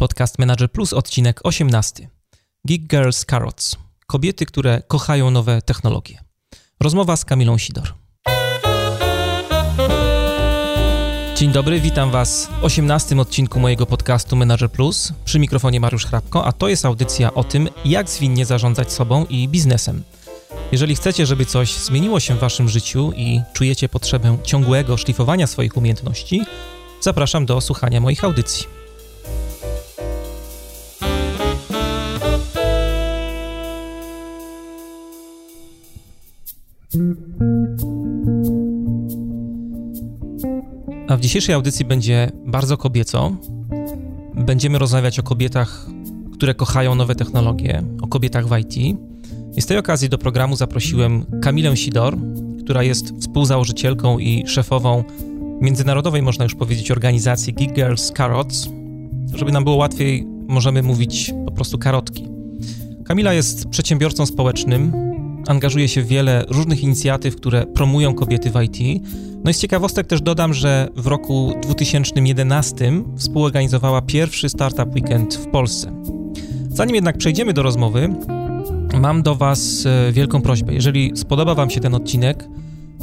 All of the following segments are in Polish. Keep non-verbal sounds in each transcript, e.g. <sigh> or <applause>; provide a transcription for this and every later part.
Podcast Manager Plus, odcinek 18. Geek Girls Carrots. Kobiety, które kochają nowe technologie. Rozmowa z Kamilą Sidor. Dzień dobry, witam Was w 18 odcinku mojego podcastu Manager Plus. Przy mikrofonie Mariusz Hrabko, a to jest audycja o tym, jak zwinnie zarządzać sobą i biznesem. Jeżeli chcecie, żeby coś zmieniło się w Waszym życiu i czujecie potrzebę ciągłego szlifowania swoich umiejętności, zapraszam do słuchania moich audycji. A w dzisiejszej audycji będzie bardzo kobieco. Będziemy rozmawiać o kobietach, które kochają nowe technologie, o kobietach w IT. I z tej okazji do programu zaprosiłem Kamilę Sidor, która jest współzałożycielką i szefową międzynarodowej, można już powiedzieć, organizacji Geek Girls Carrots. Żeby nam było łatwiej, możemy mówić po prostu karotki. Kamila jest przedsiębiorcą społecznym, angażuje się w wiele różnych inicjatyw, które promują kobiety w IT. No i z ciekawostek też dodam, że w roku 2011 współorganizowała pierwszy Startup Weekend w Polsce. Zanim jednak przejdziemy do rozmowy, mam do Was e, wielką prośbę. Jeżeli spodoba Wam się ten odcinek,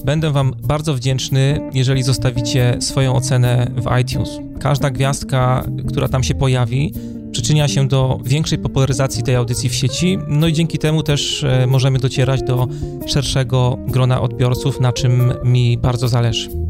będę Wam bardzo wdzięczny, jeżeli zostawicie swoją ocenę w iTunes. Każda gwiazdka, która tam się pojawi, przyczynia się do większej popularyzacji tej audycji w sieci, no i dzięki temu też e, możemy docierać do szerszego grona odbiorców, na czym mi bardzo zależy.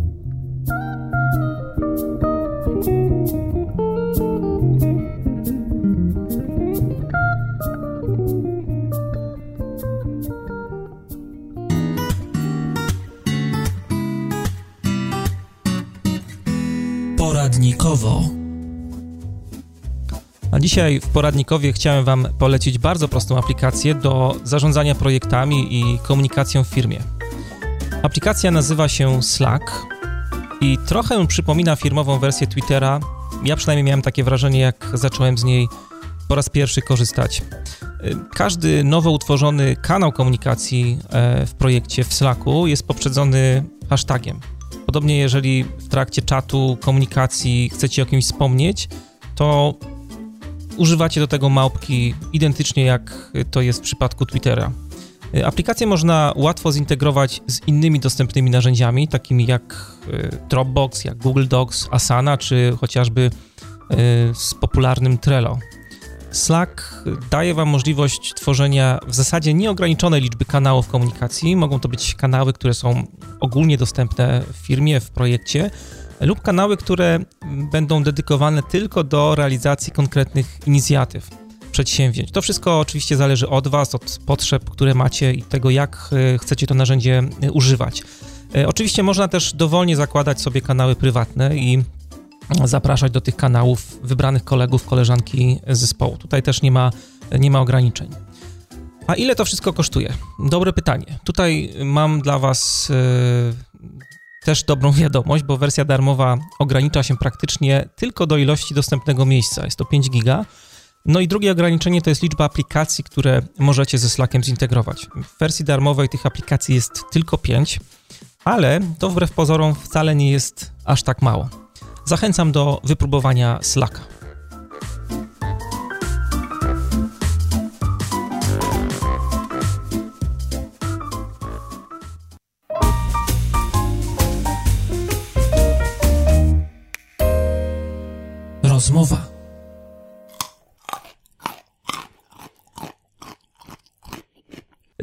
Dzisiaj w poradnikowie chciałem Wam polecić bardzo prostą aplikację do zarządzania projektami i komunikacją w firmie. Aplikacja nazywa się Slack i trochę przypomina firmową wersję Twittera. Ja przynajmniej miałem takie wrażenie, jak zacząłem z niej po raz pierwszy korzystać. Każdy nowo utworzony kanał komunikacji e, w projekcie w Slacku jest poprzedzony hashtagiem. Podobnie, jeżeli w trakcie czatu, komunikacji chcecie o kimś wspomnieć, to używacie do tego małpki identycznie jak to jest w przypadku Twittera. Y, aplikację można łatwo zintegrować z innymi dostępnymi narzędziami, takimi jak y, Dropbox, jak Google Docs, Asana, czy chociażby y, z popularnym Trello. Slack daje Wam możliwość tworzenia w zasadzie nieograniczonej liczby kanałów komunikacji. Mogą to być kanały, które są ogólnie dostępne w firmie, w projekcie, lub kanały, które będą dedykowane tylko do realizacji konkretnych inicjatyw, przedsięwzięć. To wszystko oczywiście zależy od Was, od potrzeb, które macie i tego, jak e, chcecie to narzędzie e, używać. E, oczywiście można też dowolnie zakładać sobie kanały prywatne i zapraszać do tych kanałów wybranych kolegów, koleżanki zespołu. Tutaj też nie ma, nie ma ograniczeń. A ile to wszystko kosztuje? Dobre pytanie. Tutaj mam dla Was też dobrą wiadomość, bo wersja darmowa ogranicza się praktycznie tylko do ilości dostępnego miejsca. Jest to 5 giga. No i drugie ograniczenie to jest liczba aplikacji, które możecie ze Slackiem zintegrować. W wersji darmowej tych aplikacji jest tylko 5, ale to wbrew pozorom wcale nie jest aż tak mało. Zachęcam do wypróbowania Slacka. Rozmowa.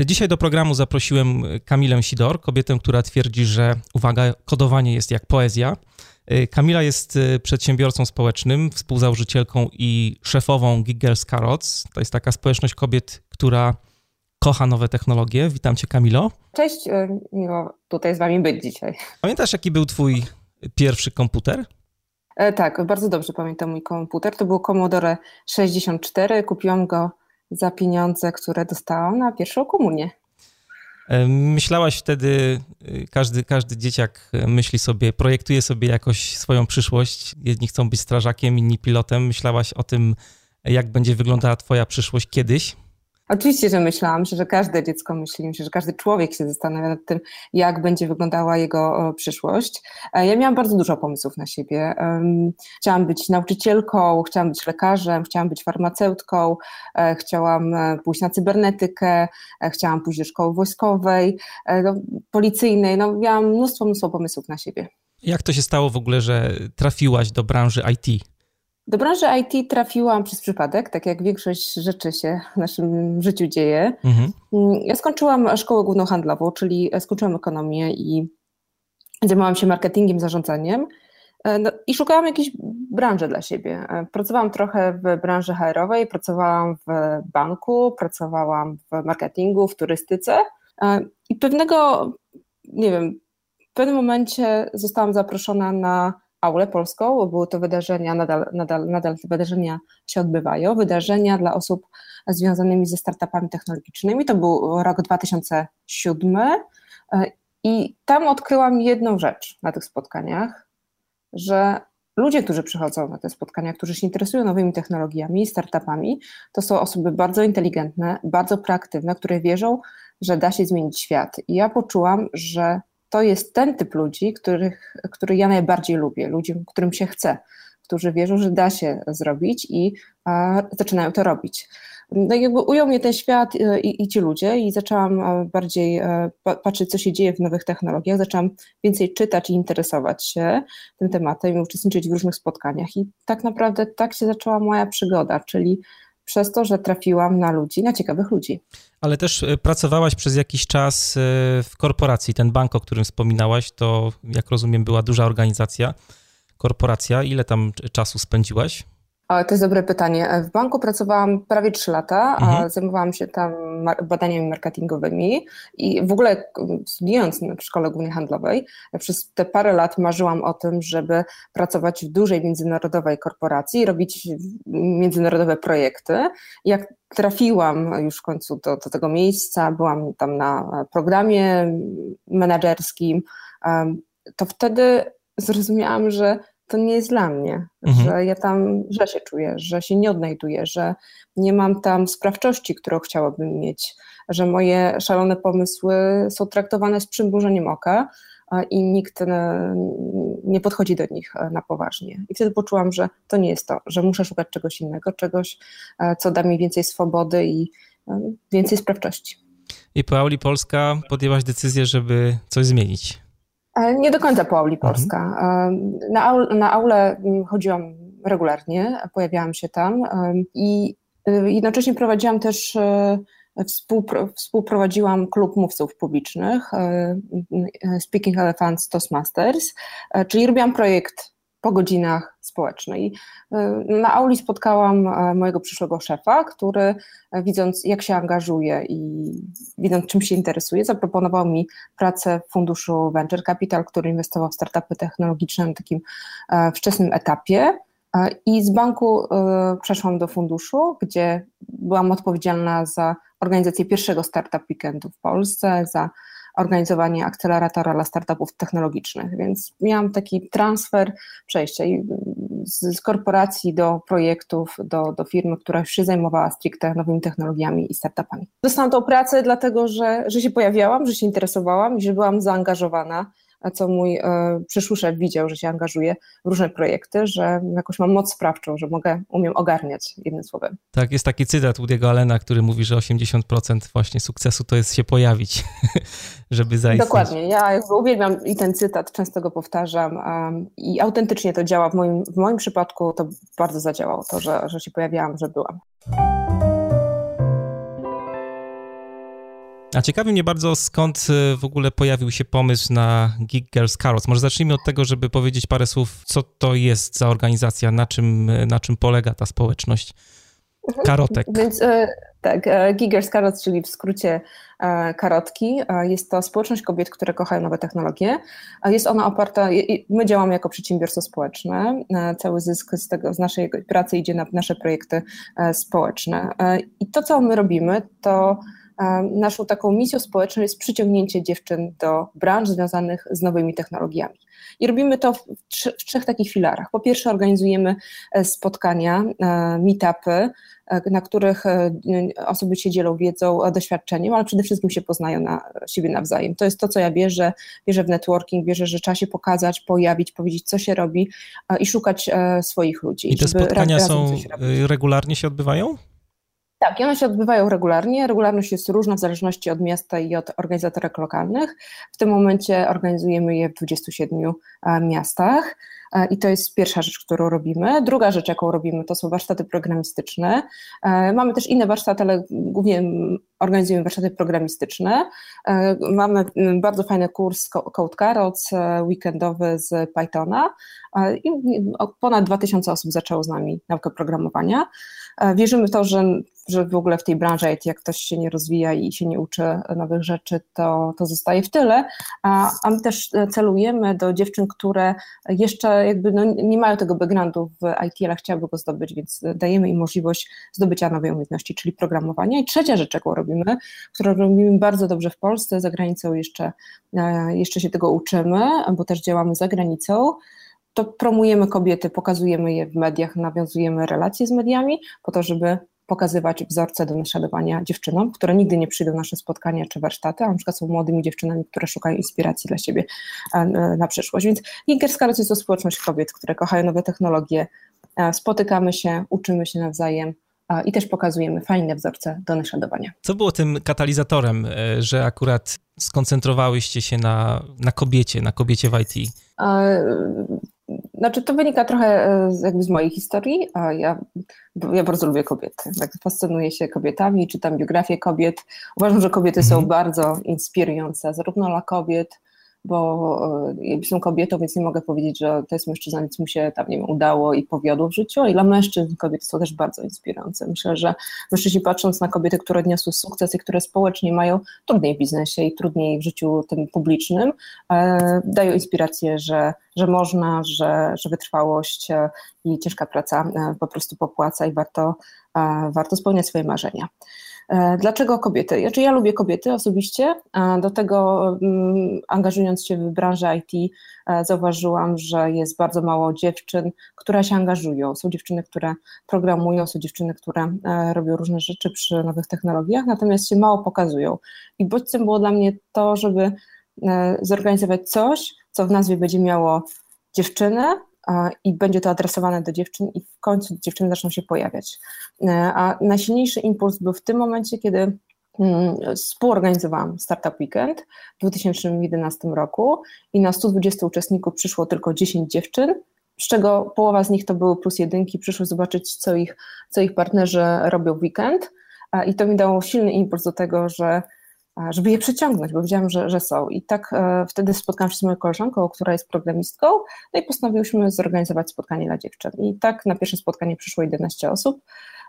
Dzisiaj do programu zaprosiłem Kamilę Sidor, kobietę, która twierdzi, że uwaga, kodowanie jest jak poezja. Kamila jest y, przedsiębiorcą społecznym, współzałożycielką i szefową Giggers Carrots. To jest taka społeczność kobiet, która kocha nowe technologie. Witam cię, Kamilo. Cześć, y, miło tutaj z wami być dzisiaj. Pamiętasz, jaki był twój pierwszy komputer? E, tak, bardzo dobrze pamiętam mój komputer. To był Commodore 64. Kupiłam go za pieniądze, które dostałam na pierwszą komunię. E, myślałaś wtedy, e, każdy, każdy dzieciak myśli sobie, projektuje sobie jakoś swoją przyszłość. Jedni chcą być strażakiem, inni pilotem. Myślałaś o tym, jak będzie wyglądała Twoja przyszłość kiedyś? Oczywiście, że myślałam, że każde dziecko myśli, myślę, że każdy człowiek się zastanawia nad tym, jak będzie wyglądała jego przyszłość. E, ja miałam bardzo dużo pomysłów na siebie. Chciałam być nauczycielką, chciałam być lekarzem, chciałam być farmaceutką, e, chciałam e, pójść na cybernetykę, chciałam pójść do szkoły wojskowej, policyjnej. No, miałam mnóstwo, mnóstwo pomysłów na siebie. Jak to się stało w ogóle, że trafiłaś do branży IT? Do branży IT trafiłam przez przypadek, tak jak większość rzeczy się w naszym życiu dzieje. Mhm. Ja skończyłam szkołę główną handlową, czyli skończyłam ekonomię i zajmowałam się marketingiem, zarządzaniem e, no, i szukałam jakiejś branży dla siebie. E, pracowałam trochę w branży HR-owej, pracowałam w banku, pracowałam w marketingu, w turystyce e, i pewnego, nie wiem, w pewnym momencie zostałam zaproszona na aulę polską, były to wydarzenia, nadal, nadal, nadal te wydarzenia się odbywają, wydarzenia dla osób związanymi ze startupami technologicznymi. To był rok 2007 e, i tam odkryłam jedną rzecz na tych spotkaniach, że ludzie, którzy przychodzą na te spotkania, którzy się interesują nowymi technologiami, startupami, to są osoby bardzo inteligentne, bardzo proaktywne, które wierzą, że da się zmienić świat. I ja poczułam, że to jest ten typ ludzi, których, który ja najbardziej lubię, ludzi, którym się chce, którzy wierzą, że da się zrobić i a, zaczynają to robić. No jakby ujął mnie ten świat e, i, i ci ludzie i zaczęłam e, bardziej e, patrzeć, co się dzieje w nowych technologiach, zaczęłam więcej czytać i interesować się tym tematem i uczestniczyć w różnych spotkaniach i tak naprawdę tak się zaczęła moja przygoda, czyli przez to, że trafiłam na ludzi, na ciekawych ludzi. Ale też e, pracowałaś przez jakiś czas e, w korporacji. Ten bank, o którym wspominałaś, to jak rozumiem była duża organizacja, korporacja. Ile tam czasu spędziłaś? To jest dobre pytanie. W banku pracowałam prawie 3 lata, mhm. a zajmowałam się tam badaniami marketingowymi i w ogóle studiując w szkole głównej handlowej, przez te parę lat marzyłam o tym, żeby pracować w dużej międzynarodowej korporacji robić międzynarodowe projekty. Jak trafiłam już w końcu do, do tego miejsca, byłam tam na programie menedżerskim, to wtedy zrozumiałam, że to nie jest dla mnie, mhm. że ja tam źle się czuję, że się nie odnajduję, że nie mam tam sprawczości, którą chciałabym mieć, że moje szalone pomysły są traktowane z przymrużeniem oka i nikt e, nie podchodzi do nich e, na poważnie. I wtedy poczułam, że to nie jest to, że muszę szukać czegoś innego, czegoś, e, co da mi więcej swobody i więcej sprawczości. I po Auli Polska podjęłaś decyzję, żeby coś zmienić. E, nie do końca po Auli mhm. Polska. Mhm. Na, aul, na aulę mm, chodziłam regularnie, pojawiałam się tam i y, jednocześnie prowadziłam też Współpro, współprowadziłam klub mówców publicznych Speaking Elephants Toastmasters, czyli robiłam projekt po godzinach społecznej. Na auli spotkałam e, mojego przyszłego szefa, który e, widząc jak się angażuje i widząc czym się interesuje, zaproponował mi pracę w funduszu Venture Capital, który inwestował w startupy technologiczne na takim e, wczesnym etapie. I z banku przeszłam do funduszu, gdzie byłam odpowiedzialna za organizację pierwszego startup weekendu w Polsce, za organizowanie akceleratora dla startupów technologicznych, więc miałam taki transfer przejścia z, z korporacji do projektów, do, do firmy, która już się zajmowała stricte nowymi technologiami i startupami. Dostałam tą pracę dlatego, że, że się pojawiałam, że się interesowałam i że byłam zaangażowana co mój e, przyszły szef widział, że się angażuje w różne projekty, że jakoś mam moc sprawczą, że mogę, umiem ogarniać jednym słowem. Tak, jest taki cytat Woody'ego Allena, który mówi, że 80% właśnie sukcesu to jest się pojawić, <laughs> żeby zaistnieć. Dokładnie, ja jakby uwielbiam i ten cytat, często go powtarzam um, i autentycznie to działa. W moim, w moim przypadku to bardzo zadziałało, to, że, że się pojawiałam, że byłam. A ciekawi mnie bardzo, skąd y, w ogóle pojawił się pomysł na Geek Girls Carrots. Może zacznijmy od tego, żeby powiedzieć parę słów, co to jest za organizacja, na czym, na czym polega ta społeczność mhm. karotek. Więc e, tak, Girls Carrots, czyli w skrócie karotki, jest to społeczność kobiet, które kochają nowe technologie. Jest ona oparta, my działamy jako przedsiębiorstwo społeczne, cały zysk z, tego, z naszej pracy idzie na nasze projekty społeczne. I to, co my robimy, to naszą taką misją społeczną jest przyciągnięcie dziewczyn do branż związanych z nowymi technologiami. I robimy to w, trzy, w trzech takich filarach. Po pierwsze, organizujemy e, spotkania, e, meetupy, e, na których osoby się dzielą wiedzą, doświadczeniem, ale przede wszystkim się poznają na siebie nawzajem. To jest to, co ja wierzę, wierzę w networking, wierzę, że trzeba się pokazać, pojawić, powiedzieć, co się robi i szukać swoich ludzi. I te spotkania są regularnie się odbywają? Tak, one się odbywają regularnie. Regularność jest różna w zależności od miasta i od organizatorek lokalnych. W tym momencie organizujemy je w 27 e, miastach. E, I to jest pierwsza rzecz, którą robimy. Druga rzecz, jaką robimy, to są warsztaty programistyczne. E, mamy też inne warsztaty, ale głównie organizujemy warsztaty programistyczne. Mamy bardzo fajny kurs Code Carrots, weekendowy z Pythona i ponad 2000 osób zaczęło z nami naukę programowania. Wierzymy w to, że że w ogóle w tej branży jak ktoś się nie rozwija i się nie uczy nowych rzeczy, to, to zostaje w tyle, a, a my też celujemy do dziewczyn, które jeszcze jakby no, nie mają tego backgroundu w IT, ale chciałyby go zdobyć, więc dajemy im możliwość zdobycia nowej umiejętności, czyli programowania. I trzecia rzecz, jaką robimy, którą robimy bardzo dobrze w Polsce, za granicą jeszcze, e, jeszcze się tego uczymy, bo też działamy za granicą, to promujemy kobiety, pokazujemy je w mediach, nawiązujemy relacje z mediami po to, żeby pokazywać wzorce do naśladowania dziewczynom, które nigdy nie przyjdą na nasze spotkania czy warsztaty, a na przykład są młodymi dziewczynami, które szukają inspiracji dla siebie e, e, na przyszłość. Więc Gingerska to jest to społeczność kobiet, które kochają nowe technologie, e, spotykamy się, uczymy się nawzajem, i też pokazujemy fajne wzorce do naśladowania. Co było tym katalizatorem, że akurat skoncentrowałyście się na, na kobiecie, na kobiecie w IT? Znaczy, to wynika trochę e, jakby z mojej historii. A ja, ja bardzo lubię kobiety. Tak, fascynuję się kobietami, czytam biografię kobiet. Uważam, że kobiety mhm. są bardzo inspirujące, zarówno dla kobiet, bo e, jestem kobietą, więc nie mogę powiedzieć, że to jest mężczyzna, więc mu się tam nie udało i powiodło w życiu, i dla mężczyzn kobiety są też bardzo inspirujące. Myślę, że mężczyźni patrząc na kobiety, które odniosły sukces i które społecznie mają trudniej w biznesie i trudniej w życiu tym publicznym, e, dają inspirację, że, że można, że, że wytrwałość e, i ciężka praca po prostu popłaca i warto, warto spełniać swoje marzenia. E, dlaczego kobiety? Znaczy ja lubię kobiety osobiście, do tego mm, angażując się w branżę IT e, zauważyłam, że jest bardzo mało dziewczyn, które się angażują. Są dziewczyny, które programują, są dziewczyny, które e, robią różne rzeczy przy nowych technologiach, natomiast się mało pokazują. I bodźcem było dla mnie to, żeby zorganizować coś, co w nazwie będzie miało dziewczynę, i będzie to adresowane do dziewczyn i w końcu dziewczyny zaczną się pojawiać. E, a najsilniejszy impuls był w tym momencie, kiedy mm, współorganizowałam Startup Weekend w 2011 roku i na 120 uczestników przyszło tylko 10 dziewczyn, z czego połowa z nich to były plus jedynki, przyszły zobaczyć, co ich, co ich partnerzy robią w weekend i to mi dało silny impuls do tego, że żeby je przyciągnąć, bo wiedziałam, że, że są. I tak e, wtedy spotkałam się z moją koleżanką, która jest programistką, no i postanowiłyśmy zorganizować spotkanie dla dziewczyn. I tak na pierwsze spotkanie przyszło 11 osób,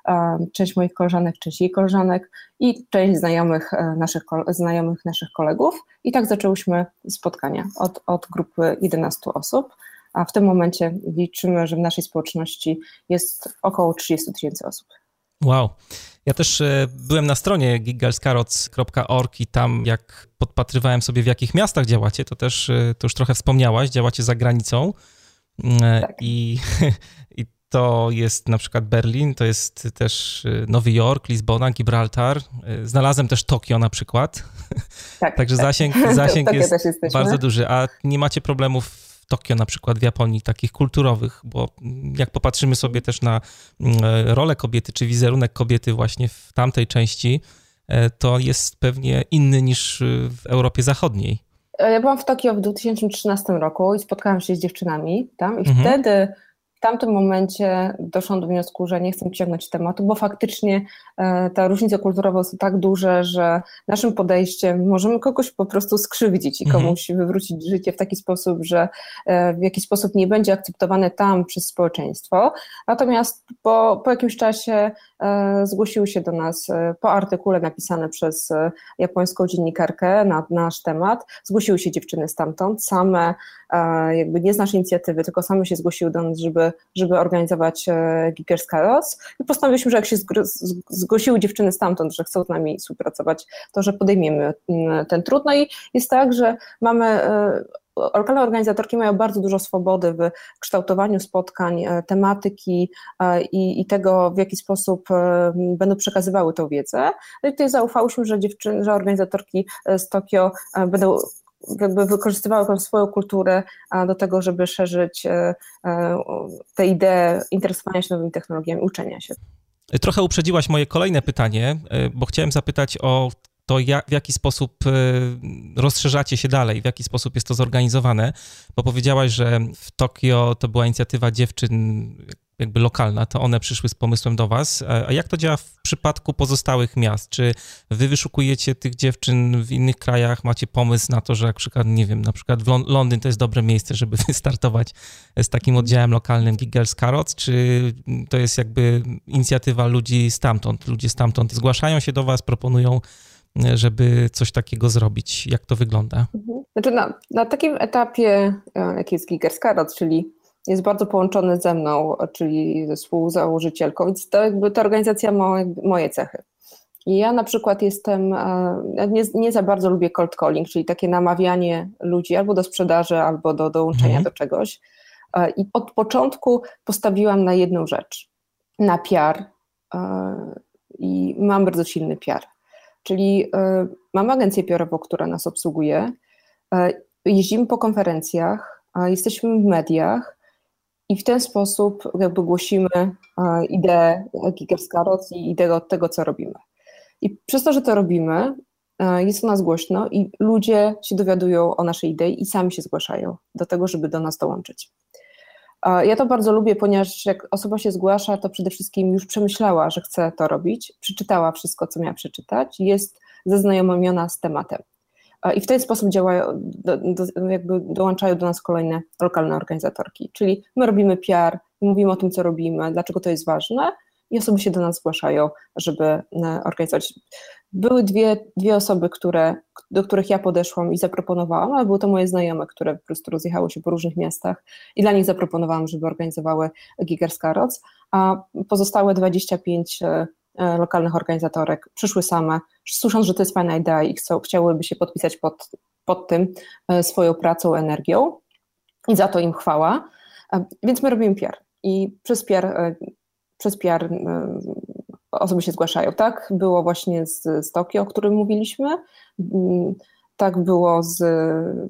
e, część moich koleżanek, część jej koleżanek i część znajomych e, naszych, znajomych naszych kolegów. I tak zaczęłyśmy spotkania od, od grupy 11 osób, a w tym momencie liczymy, że w naszej społeczności jest około 30 tysięcy osób. Wow. Ja też e, byłem na stronie gigalscarots.org i tam jak podpatrywałem sobie w jakich miastach działacie, to też e, to już trochę wspomniałaś, działacie za granicą mm, e, tak. i, <laughs> i to jest na przykład Berlin, to jest też Nowy Jork, Lizbona, Gibraltar. Znalazłem też Tokio na przykład. Tak, <laughs> Także tak. zasięg, zasięg <laughs> jest bardzo duży. A nie macie problemów Tokio na przykład w Japonii, takich kulturowych, bo jak popatrzymy sobie też na mm, rolę kobiety, czy wizerunek kobiety właśnie w tamtej części, e, to jest pewnie inny niż w Europie Zachodniej. Ja byłam w Tokio w 2013 roku i spotkałam się z dziewczynami tam i mhm. wtedy tamtym momencie doszłam do wniosku, że nie chcę ciągnąć tematu, bo faktycznie e, ta różnica kulturowa jest tak duże, że naszym podejściem możemy kogoś po prostu skrzywdzić i mhm. komuś wywrócić życie w taki sposób, że e, w jakiś sposób nie będzie akceptowane tam przez społeczeństwo. Natomiast po, po jakimś czasie e, zgłosiły się do nas po artykule napisane przez japońską dziennikarkę na nasz temat, zgłosiły się dziewczyny stamtąd, same jakby nie z naszej inicjatywy, tylko same się zgłosiły do nas, żeby żeby, organizować Gigers Chaos i postanowiliśmy, że jak się zgłosiły dziewczyny stamtąd, że chcą z nami współpracować, to że podejmiemy mm, ten trud. No i jest tak, że mamy lokalne organizatorki mają bardzo dużo swobody w kształtowaniu spotkań, e, tematyki e, i, i, tego, w jaki sposób e, będą przekazywały tę wiedzę. No i tutaj zaufałyśmy, że dziewczyny, że organizatorki z Tokio będą jakby wykorzystywały swoją kulturę do tego, żeby szerzyć te idee interesowania się nowymi technologiami, uczenia się. Trochę uprzedziłaś moje kolejne pytanie, bo chciałem zapytać o to jak, w jaki sposób e, rozszerzacie się dalej, w jaki sposób jest to zorganizowane, bo powiedziałaś, że w Tokio to była inicjatywa dziewczyn jakby lokalna, to one przyszły z pomysłem do was. A jak to działa w przypadku pozostałych miast? Czy wy wyszukujecie tych dziewczyn w innych krajach? Macie pomysł na to, że na przykład, nie wiem, na przykład Londyn to jest dobre miejsce, żeby <laughs> wystartować z takim oddziałem lokalnym Giggles Carrots? Czy to jest jakby inicjatywa ludzi stamtąd? Ludzie stamtąd zgłaszają się do was, proponują żeby coś takiego zrobić? Jak to wygląda? Mhm. Znaczy na, na takim etapie, e, jaki jest Scarot, czyli jest bardzo połączony ze mną, czyli ze współzałożycielką, więc to jakby ta organizacja ma moje cechy. I ja na przykład jestem, e, nie, nie, za bardzo lubię cold calling, czyli takie namawianie ludzi albo do sprzedaży, albo do dołączenia mhm. do czegoś. E, I od początku postawiłam na jedną rzecz, na PR. I mam bardzo silny PR. Czyli e, mamy agencję PR-ową, która nas obsługuje, e, jeździmy po konferencjach, jesteśmy w mediach i w ten sposób jakby głosimy e, ideę Gigerskarot i ideę od tego, co robimy. I przez to, że to robimy, jest u nas głośno i ludzie się dowiadują o naszej idei i sami się zgłaszają do tego, żeby do nas dołączyć. Ja to bardzo lubię, ponieważ jak osoba się zgłasza, to przede wszystkim już przemyślała, że chce to robić, przeczytała wszystko, co miała przeczytać, jest zaznajomiona z tematem. I w ten sposób działają, do, do, jakby dołączają do nas kolejne lokalne organizatorki. Czyli my robimy PR, mówimy o tym, co robimy, dlaczego to jest ważne, i osoby się do nas zgłaszają, żeby e, organizować. Były dwie, dwie osoby, które, do których ja podeszłam i zaproponowałam, ale były to moje znajome, które po prostu rozjechały się po różnych miastach i dla nich zaproponowałam, żeby organizowały Gigers Carrots, a pozostałe 25 e, e, lokalnych organizatorek przyszły same, słysząc, że to jest fajna idea i chcą, chciałyby się podpisać pod, pod tym swoją pracą, energią i za to im chwała. Więc my robimy PR i przez PR przez PR osoby się zgłaszają, tak? Było właśnie z, z Tokio, o którym mówiliśmy, mm, tak było z,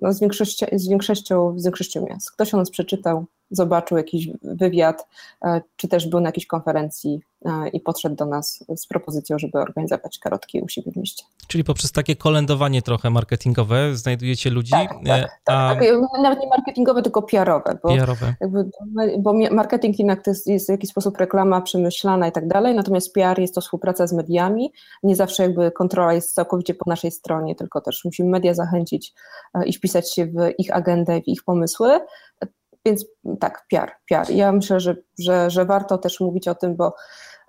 no, z, większością, z, większością, z większością miast. Ktoś o nas przeczytał, zobaczył jakiś wywiad, e, czy też był na jakiejś konferencji e, i podszedł do nas z propozycją, żeby organizować karotki u siebie w mieście. Czyli poprzez takie kolędowanie trochę marketingowe znajdujecie ludzi? Tak, tak, e, a... tak, nawet nie marketingowe, tylko PR-owe, bo, PR-owe. Jakby, bo marketing jednak to jest, jest w jakiś sposób reklama przemyślana i tak dalej, natomiast PR jest to współpraca z mediami, nie zawsze jakby kontrola jest całkowicie po naszej stronie, tylko też musimy media zachęcić i wpisać się w ich agendę, w ich pomysły, więc tak, PR, PR. Ja myślę, że, że, że warto też mówić o tym, bo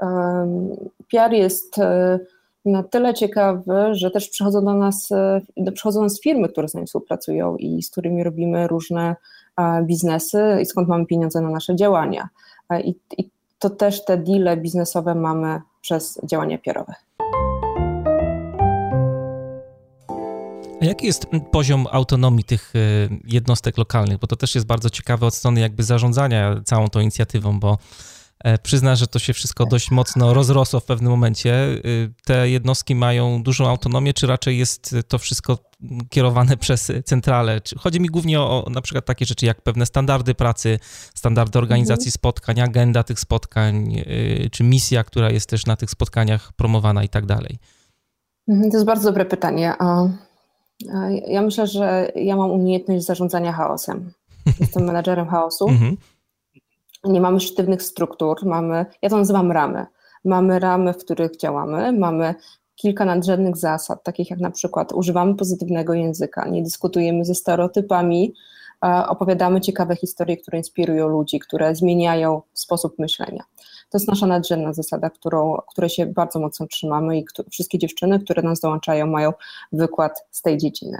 um, PR jest e, na tyle ciekawy, że też przychodzą do nas, e, przychodzą nas firmy, które z nami współpracują i z którymi robimy różne e, biznesy i skąd mamy pieniądze na nasze działania. I, i to też te deale biznesowe mamy przez działania PR-owe. Jaki jest poziom autonomii tych e, jednostek lokalnych? Bo to też jest bardzo ciekawe od strony jakby zarządzania całą tą inicjatywą, bo e, przyzna, że to się wszystko dość mocno rozrosło w pewnym momencie. E, te jednostki mają dużą autonomię, czy raczej jest to wszystko kierowane przez centralę? Chodzi mi głównie o na przykład takie rzeczy jak pewne standardy pracy, standardy organizacji mhm. spotkań, agenda tych spotkań, czy misja, która jest też na tych spotkaniach promowana i tak dalej. Mhm, to jest bardzo dobre pytanie. Ja myślę, że ja mam umiejętność zarządzania chaosem. Jestem <laughs> menadżerem chaosu. Mhm. Nie mamy sztywnych struktur, mamy, ja to nazywam ramy. Mamy ramy, w których działamy, mamy kilka nadrzędnych zasad, takich jak na przykład używamy pozytywnego języka, nie dyskutujemy ze stereotypami, opowiadamy ciekawe historie, które inspirują ludzi, które zmieniają sposób myślenia. To jest nasza nadrzędna zasada, którą, której się bardzo mocno trzymamy i wszystkie dziewczyny, które nas dołączają, mają wykład z tej dziedziny.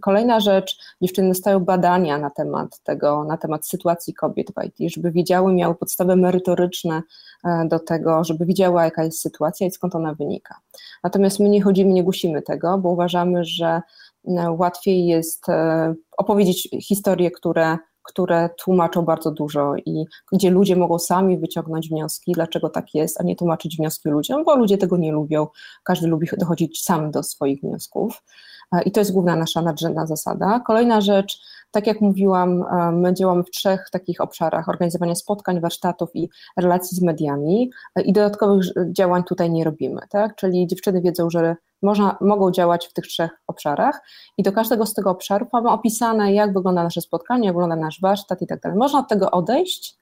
Kolejna rzecz, dziewczyny dostają badania na temat tego, na temat sytuacji kobiet w IT, żeby wiedziały, miały podstawy merytoryczne e, do tego, żeby wiedziała, jaka jest sytuacja i skąd ona wynika. Natomiast my nie chodzimy, nie gusimy tego, bo uważamy, że e, łatwiej jest e, opowiedzieć historie, które które tłumaczą bardzo dużo i gdzie ludzie mogą sami wyciągnąć wnioski, dlaczego tak jest, a nie tłumaczyć wnioski ludziom, bo ludzie tego nie lubią. Każdy lubi dochodzić sam do swoich wniosków. E, I to jest główna nasza nadrzędna zasada. Kolejna rzecz, tak jak mówiłam, e, my działamy w trzech takich obszarach: organizowania spotkań, warsztatów i relacji z mediami, e, i dodatkowych działań tutaj nie robimy. Tak? Czyli dziewczyny wiedzą, że można, mogą działać w tych trzech obszarach i do każdego z tego obszarów mamy opisane, jak wygląda nasze spotkanie, jak wygląda nasz warsztat i tak dalej. Można od tego odejść,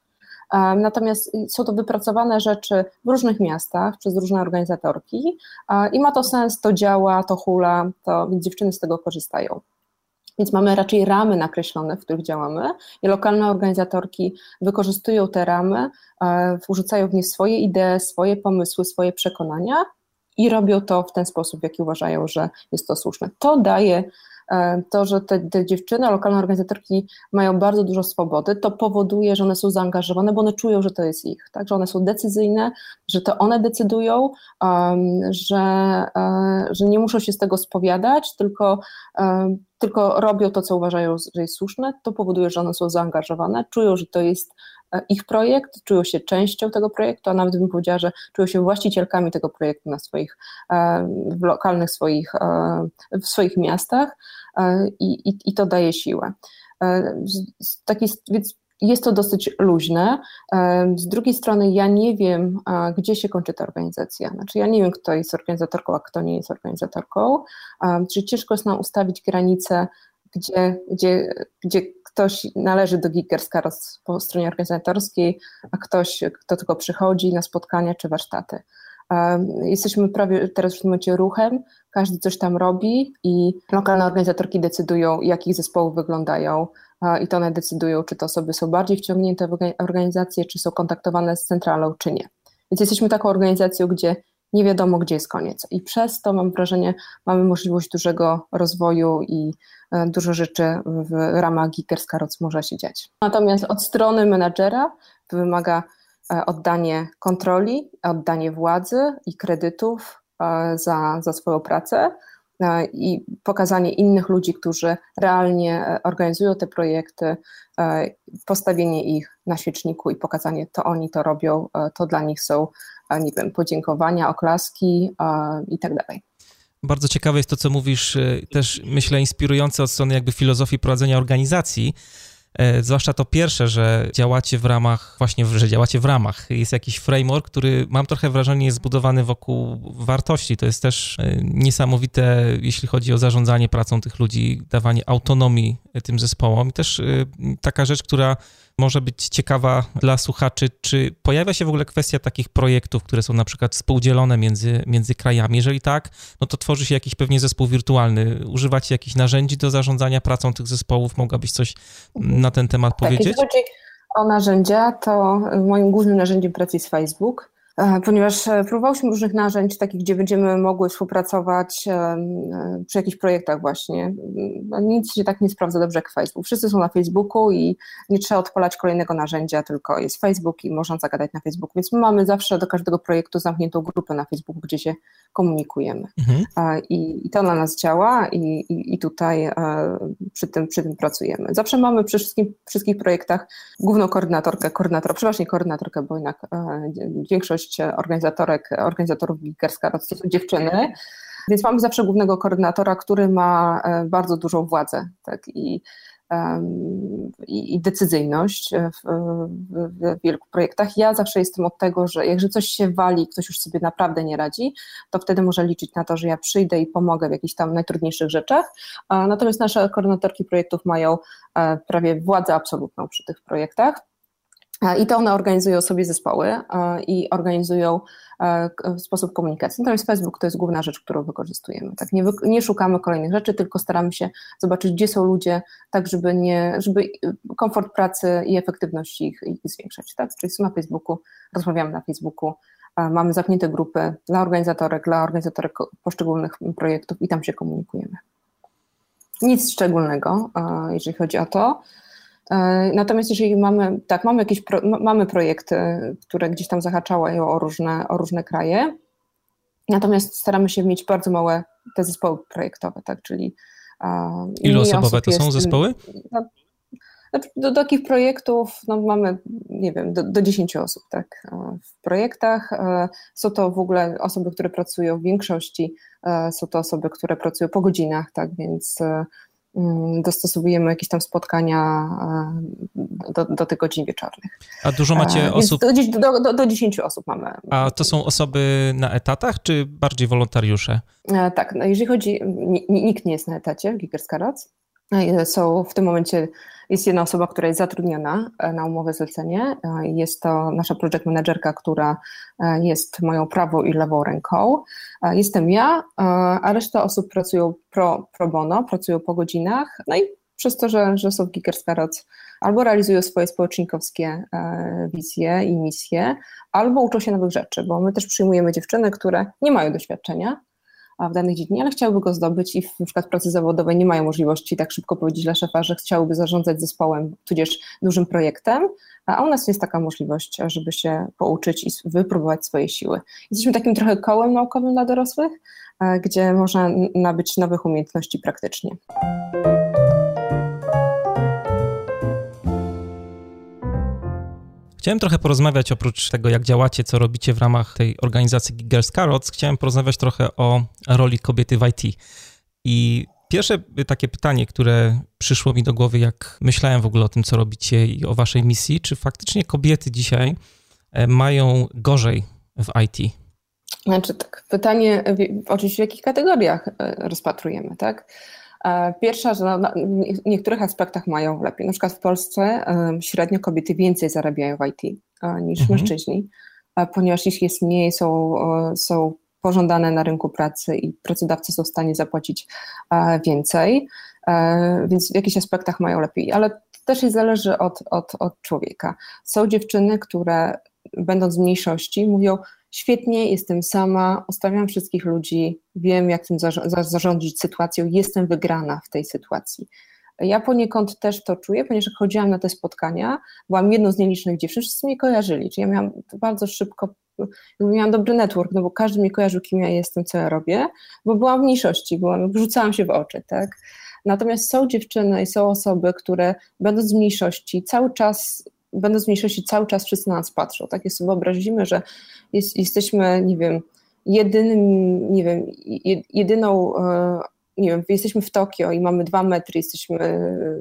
Natomiast są to wypracowane rzeczy w różnych miastach przez różne organizatorki i ma to sens, to działa, to hula, to dziewczyny z tego korzystają. Więc mamy raczej ramy nakreślone, w których działamy i lokalne organizatorki wykorzystują te ramy, wrzucają w nie swoje idee, swoje pomysły, swoje przekonania i robią to w ten sposób, w jaki uważają, że jest to słuszne. To daje E, to, że te, te dziewczyny, lokalne organizatorki mają bardzo dużo swobody, to powoduje, że one są zaangażowane, bo one czują, że to jest ich, tak? że one są decyzyjne, że to one decydują, um, że, um, że nie muszą się z tego spowiadać, tylko, um, tylko robią to, co uważają, że jest słuszne, to powoduje, że one są zaangażowane, czują, że to jest E, ich projekt, czują się częścią tego projektu, a nawet bym powiedziała, że czują się właścicielkami tego projektu na swoich, e, w lokalnych swoich, e, w swoich miastach i, i, i to daje siłę. Taki, więc jest to dosyć luźne. Z drugiej strony ja nie wiem, gdzie się kończy ta organizacja. Znaczy ja nie wiem, kto jest organizatorką, a kto nie jest organizatorką. Czyli ciężko jest nam ustawić granice, gdzie, gdzie, gdzie ktoś należy do Geekerska po stronie organizatorskiej, a ktoś, kto tylko przychodzi na spotkania czy warsztaty. Jesteśmy prawie teraz w tym momencie ruchem, każdy coś tam robi i lokalne organizatorki decydują, jak ich zespoły wyglądają i to one decydują, czy te osoby są bardziej wciągnięte w organizację, czy są kontaktowane z centralą, czy nie. Więc jesteśmy taką organizacją, gdzie nie wiadomo, gdzie jest koniec. I przez to mam wrażenie, mamy możliwość dużego rozwoju i e, dużo rzeczy w ramach Geekers Roc może się dziać. Natomiast od strony menadżera wymaga oddanie kontroli, oddanie władzy i kredytów e, za, za swoją pracę i pokazanie innych ludzi, którzy realnie organizują te projekty, postawienie ich na świeczniku i pokazanie, to oni to robią, to dla nich są nie wiem, podziękowania, oklaski i tak dalej. Bardzo ciekawe jest to, co mówisz, też myślę inspirujące od strony jakby filozofii prowadzenia organizacji, e, zwłaszcza to pierwsze, że działacie w ramach, właśnie, że działacie w ramach. Jest jakiś framework, który mam trochę wrażenie jest zbudowany wokół wartości. To jest też e, niesamowite, jeśli chodzi o zarządzanie pracą tych ludzi, dawanie autonomii tym zespołom. I też taka rzecz, która może być ciekawa dla słuchaczy, czy pojawia się w ogóle kwestia takich projektów, które są na przykład współdzielone między, między krajami? Jeżeli tak, no to tworzy się jakiś pewnie zespół wirtualny. Używacie jakichś narzędzi do zarządzania pracą tych zespołów? Mogłabyś coś na ten temat tak, powiedzieć? Jeśli chodzi o narzędzia, to moim głównym narzędziem pracy jest Facebook. E, ponieważ e, próbowałyśmy różnych narzędzi, takich, gdzie będziemy mogły współpracować e, przy jakichś projektach właśnie. No, nic się tak nie sprawdza dobrze jak Facebook. Wszyscy są na Facebooku i nie trzeba odpalać kolejnego narzędzia, tylko jest Facebook i można zagadać na Facebooku. Więc my mamy zawsze do każdego projektu zamkniętą grupę na Facebooku, gdzie się komunikujemy. Mhm. I, I, to na nas działa i, i, i, tutaj przy tym, przy tym pracujemy. Zawsze mamy przy wszystkich projektach główną koordynatorkę, koordynatora, przeważnie koordynatorkę, bo jednak większość większość organizatorek, organizatorów Geekerska to są dziewczyny, więc mamy zawsze głównego koordynatora, który ma e, bardzo dużą władzę tak, i, i, i decyzyjność w, w, w, wielu projektach. Ja zawsze jestem od tego, że jak coś się wali, ktoś już sobie naprawdę nie radzi, to wtedy może liczyć na to, że ja przyjdę i pomogę w jakichś tam najtrudniejszych rzeczach. Natomiast nasze koordynatorki projektów mają e, prawie władzę absolutną przy tych projektach. I to one organizują sobie zespoły i organizują sposób komunikacji. Natomiast Facebook to jest główna rzecz, którą wykorzystujemy. Tak? Nie, nie szukamy kolejnych rzeczy, tylko staramy się zobaczyć, gdzie są ludzie, tak żeby, nie, żeby komfort pracy i efektywność ich, ich zwiększać. Tak? Czyli są na Facebooku, rozmawiamy na Facebooku, mamy zamknięte grupy dla organizatorek, dla organizatorek poszczególnych projektów i tam się komunikujemy. Nic szczególnego, jeżeli chodzi o to. E, natomiast jeżeli mamy, tak, mamy jakieś pro, mamy projekty, które gdzieś tam zahaczają o różne, o różne kraje, natomiast staramy się mieć bardzo małe te zespoły projektowe, tak, czyli Ile osobowe to są zespoły? No, znaczy, do, do takich projektów no, mamy, nie wiem, do, do 10 osób tak, w projektach. E, są to w ogóle osoby, które pracują w większości, e, są to osoby, które pracują po godzinach, tak, więc dostosowujemy jakieś tam spotkania e, do, do tych godzin wieczornych. A dużo macie e, osób? Do, do, do, do 10 osób mamy. A to są osoby na etatach, czy bardziej wolontariusze? E, tak, no jeżeli chodzi, nikt nie jest na etacie w Giggers są w tym momencie jest jedna osoba, która jest zatrudniona e, na umowę zlecenie. E, jest to nasza project managerka, która e, jest moją prawą i lewą ręką. Jestem ja, a reszta osób pracują pro, pro bono, pracują po godzinach. No i przez to, że, że są w albo realizują swoje społecznikowskie wizje i misje, albo uczą się nowych rzeczy, bo my też przyjmujemy dziewczyny, które nie mają doświadczenia, w danej dziedzinie, ale chciałyby go zdobyć i w, przykład pracy zawodowej nie mają możliwości tak szybko powiedzieć dla szefa, że chciałyby zarządzać zespołem, tudzież dużym projektem, a u nas jest taka możliwość, żeby się pouczyć i wypróbować swoje siły. Jesteśmy takim trochę kołem naukowym dla dorosłych, e, gdzie można nabyć nowych umiejętności praktycznie. Chciałem trochę porozmawiać oprócz tego, jak działacie, co robicie w ramach tej organizacji Girls Carrots, chciałem porozmawiać trochę o roli kobiety w IT. I pierwsze takie pytanie, które przyszło mi do głowy, jak myślałem w ogóle o tym, co robicie i o waszej misji, czy faktycznie kobiety dzisiaj e, mają gorzej w IT? Znaczy tak, pytanie oczywiście w jakich kategoriach e, rozpatrujemy, tak? E, pierwsza, że w niektórych aspektach mają lepiej. Na przykład w Polsce średnio kobiety więcej zarabiają w IT e, niż mhm. mężczyźni, ponieważ ich jest mniej, są, są pożądane na rynku pracy i pracodawcy są w stanie zapłacić e, więcej, więc w jakichś aspektach mają lepiej, ale to też zależy od, od, od człowieka. Są dziewczyny, które będąc w mniejszości mówią, świetnie, jestem sama, ustawiam wszystkich ludzi, wiem jak tym zarządzić sytuacją, jestem wygrana w tej sytuacji. Ja poniekąd też to czuję, ponieważ jak chodziłam na te spotkania, byłam jedną z nielicznych dziewczyn, wszyscy mnie kojarzyli, czyli ja miałam bardzo szybko, miałam dobry network, no bo każdy mi kojarzył, kim ja jestem, co ja robię, bo byłam w mniejszości, byłam, rzucałam się w oczy, tak. Natomiast są dziewczyny i są osoby, które będąc w mniejszości cały czas będąc w mniejszości, cały czas wszyscy na nas patrzą. Tak jest, wyobrazimy, że jest, jesteśmy, nie wiem, jedynym, nie wiem, jedyną, e, nie wiem, jesteśmy w Tokio i mamy dwa metry, jesteśmy e,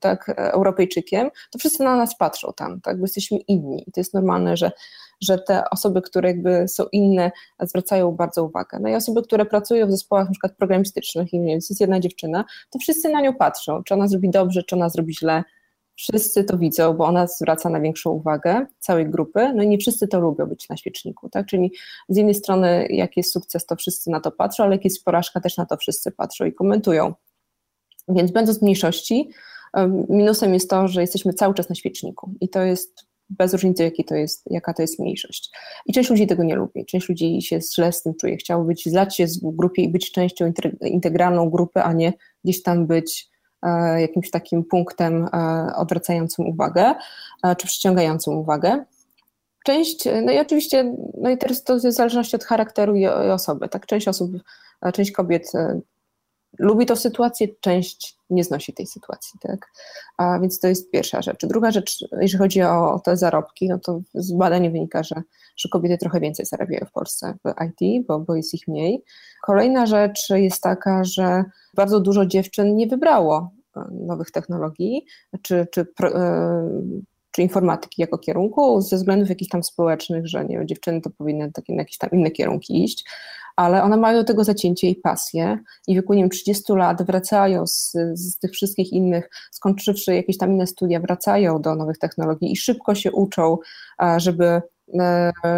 tak, Europejczykiem, to wszyscy na nas patrzą tam, tak, bo jesteśmy inni i to jest normalne, że, że te osoby, które jakby są inne, zwracają bardzo uwagę. No i osoby, które pracują w zespołach przykład programistycznych i nie wiem, jest jedna dziewczyna, to wszyscy na nią patrzą, czy ona zrobi dobrze, czy ona zrobi źle, wszyscy to widzą, bo ona zwraca największą uwagę całej grupy, no i nie wszyscy to lubią być na świeczniku, tak? Czyli z jednej strony, jak jest sukces, to wszyscy na to patrzą, ale jak jest porażka, też na to wszyscy patrzą i komentują. Więc będąc w mniejszości, minusem jest to, że jesteśmy cały czas na świeczniku i to jest bez różnicy, jaki to jest, jaka to jest mniejszość. I część ludzi tego nie lubi, część ludzi się źle z tym czuje, chciało być, zlać się w grupie i być częścią integralną grupy, a nie gdzieś tam być jakimś takim punktem e, odwracającym uwagę, e, czy przyciągającym uwagę. Część, no i oczywiście, no i teraz to jest w zależności od charakteru i osoby, tak, część osób, część kobiet lubi tę sytuację, część nie znosi tej sytuacji, tak? A więc to jest pierwsza rzecz. Druga rzecz, jeżeli chodzi o te zarobki, no to z badań wynika, że, że kobiety trochę więcej zarabiają w Polsce w IT, bo, bo jest ich mniej. Kolejna rzecz jest taka, że bardzo dużo dziewczyn nie wybrało e, nowych technologii, czy, czy, e, czy informatyki jako kierunku, ze względów jakichś tam społecznych, że nie dziewczyny to powinny takie, na jakieś tam inne kierunki iść. Ale one mają do tego zacięcie i pasję i w wieku, nie wiem, 30 lat wracają z, z tych wszystkich innych, skończywszy jakieś tam inne studia, wracają do nowych technologii i szybko się uczą, żeby E,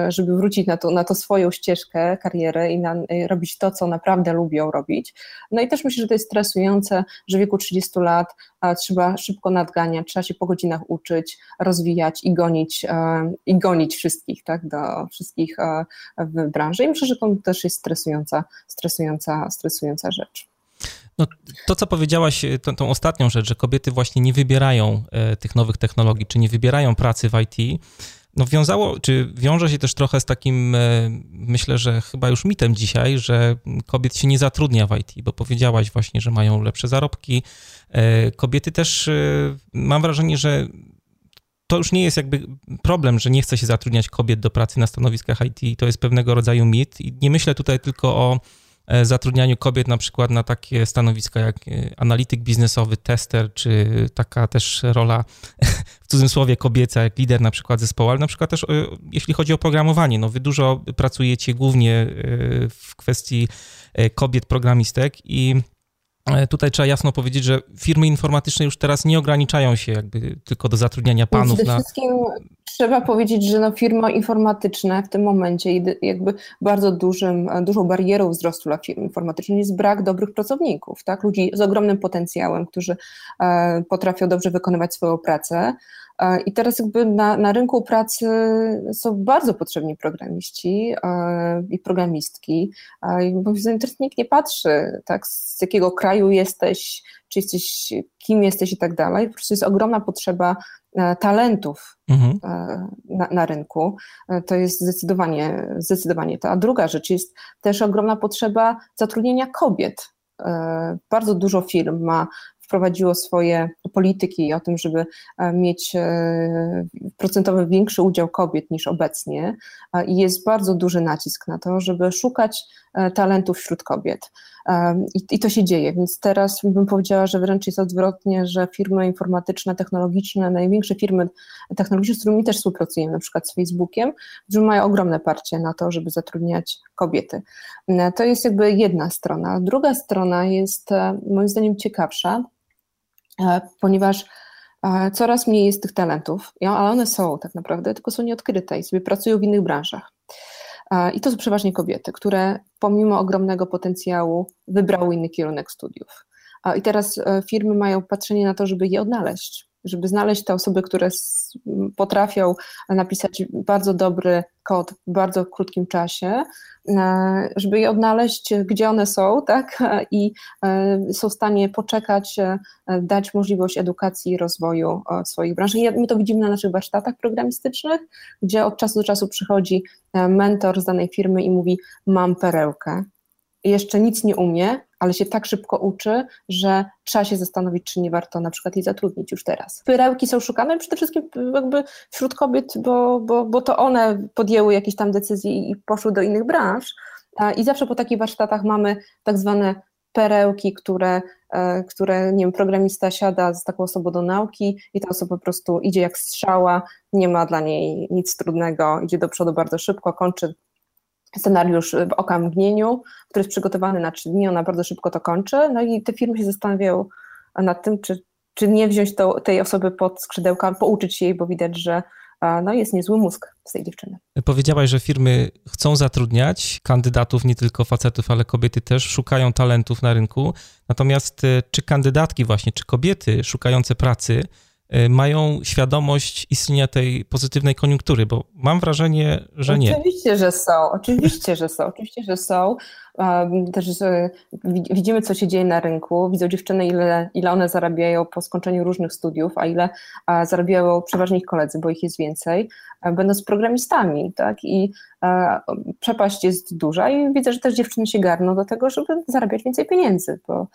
żeby wrócić na to, na to swoją ścieżkę, karierę i na, robić to, co naprawdę lubią robić. No i też myślę, że to jest stresujące, że w wieku 30 lat trzeba szybko nadganiać, trzeba się po godzinach uczyć, rozwijać i gonić, e, i gonić wszystkich, tak, do wszystkich e, w branży. I myślę, że to też jest stresująca, stresująca, stresująca rzecz. No, to, co powiedziałaś, tą, tą, ostatnią rzecz, że kobiety właśnie nie wybierają tych nowych technologii, czy nie wybierają pracy w IT, no wiązało, czy wiąże się też trochę z takim, e, myślę, że chyba już mitem dzisiaj, że kobiet się nie zatrudnia w IT, bo powiedziałaś właśnie, że mają lepsze zarobki. E, kobiety też, e, mam wrażenie, że to już nie jest jakby problem, że nie chce się zatrudniać kobiet do pracy na stanowiskach IT. To jest pewnego rodzaju mit i nie myślę tutaj tylko o zatrudnianiu kobiet na przykład na takie stanowiska jak e, analityk biznesowy, tester, czy taka też rola <laughs> w cudzysłowie kobieca, jak lider na przykład zespołu, ale na przykład też e, jeśli chodzi o programowanie, no wy dużo pracujecie głównie w kwestii kobiet programistek i Tutaj trzeba jasno powiedzieć, że firmy informatyczne już teraz nie ograniczają się jakby tylko do zatrudniania panów. Przede na... wszystkim trzeba powiedzieć, że no firmy informatyczne w tym momencie jakby bardzo dużym, dużą barierą wzrostu dla firm informatycznych jest brak dobrych pracowników, tak? ludzi z ogromnym potencjałem, którzy e, potrafią dobrze wykonywać swoją pracę, E, I teraz jakby na, na rynku pracy są bardzo potrzebni programiści e, i programistki, e, bo teraz nikt nie patrzy, tak, z jakiego kraju jesteś, czy jesteś, kim jesteś i tak dalej. Po prostu jest ogromna potrzeba talentów mhm. na, na, rynku. To jest zdecydowanie, zdecydowanie to. A druga rzecz jest też ogromna potrzeba zatrudnienia kobiet. Bardzo dużo firm ma wprowadziło swoje polityki o tym, żeby e, mieć e, procentowy większy udział kobiet niż obecnie i jest bardzo duży nacisk na to, żeby szukać e, talentów wśród kobiet. I, to się dzieje, więc teraz bym powiedziała, że wręcz jest odwrotnie, że firmy informatyczne, technologiczne, największe firmy technologiczne, z którymi też współpracujemy, na przykład z Facebookiem, którzy mają ogromne parcie na to, żeby zatrudniać kobiety. To jest jakby jedna strona. Druga strona jest moim zdaniem ciekawsza, ponieważ e, coraz mniej jest tych talentów, ale one są tak naprawdę, tylko są nieodkryte i sobie pracują w innych branżach. E, I to są przeważnie kobiety, które pomimo ogromnego potencjału wybrały inny kierunek studiów. I teraz firmy mają patrzenie na to, żeby je odnaleźć żeby znaleźć te osoby, które potrafią napisać bardzo dobry kod w bardzo krótkim czasie, e, żeby je odnaleźć, gdzie one są, <laughs> tak, i e, są w stanie poczekać, e, dać możliwość edukacji i rozwoju swoich branż. I my to widzimy na naszych warsztatach programistycznych, gdzie od czasu do czasu przychodzi mentor z danej firmy i mówi: Mam perełkę, jeszcze nic nie umie, ale się tak szybko uczy, że trzeba się zastanowić, czy nie warto na przykład jej zatrudnić już teraz. Pyrełki są szukane przede wszystkim jakby wśród kobiet, bo, bo, bo to one podjęły jakieś tam decyzje i poszły do innych branż. I zawsze po takich warsztatach mamy tak zwane perełki, które, e, które nie wiem, programista siada z taką osobą do nauki i ta osoba po prostu idzie jak strzała, nie ma dla niej nic trudnego, idzie do przodu bardzo szybko, kończy scenariusz w oka mgnieniu, który jest przygotowany na trzy dni, ona bardzo szybko to kończy, no i te firmy się zastanawiają nad tym, czy, czy nie wziąć to, tej osoby pod skrzydełka, pouczyć jej, bo widać, że no, jest niezły mózg z tej dziewczyny. Powiedziałaś, że firmy chcą zatrudniać kandydatów, nie tylko facetów, ale kobiety też, szukają talentów na rynku. Natomiast e, czy kandydatki właśnie, czy kobiety szukające pracy mają świadomość istnienia tej pozytywnej koniunktury, bo mam wrażenie, że nie. Oczywiście, że są, oczywiście, że są, oczywiście, że są. Też widzimy, co się dzieje na rynku, widzą dziewczyny, ile, ile one zarabiają po skończeniu różnych studiów, a ile zarabiają przeważnie ich koledzy, bo ich jest więcej, będąc programistami, tak, i przepaść jest duża i widzę, że też dziewczyny się garną do tego, żeby zarabiać więcej pieniędzy, bo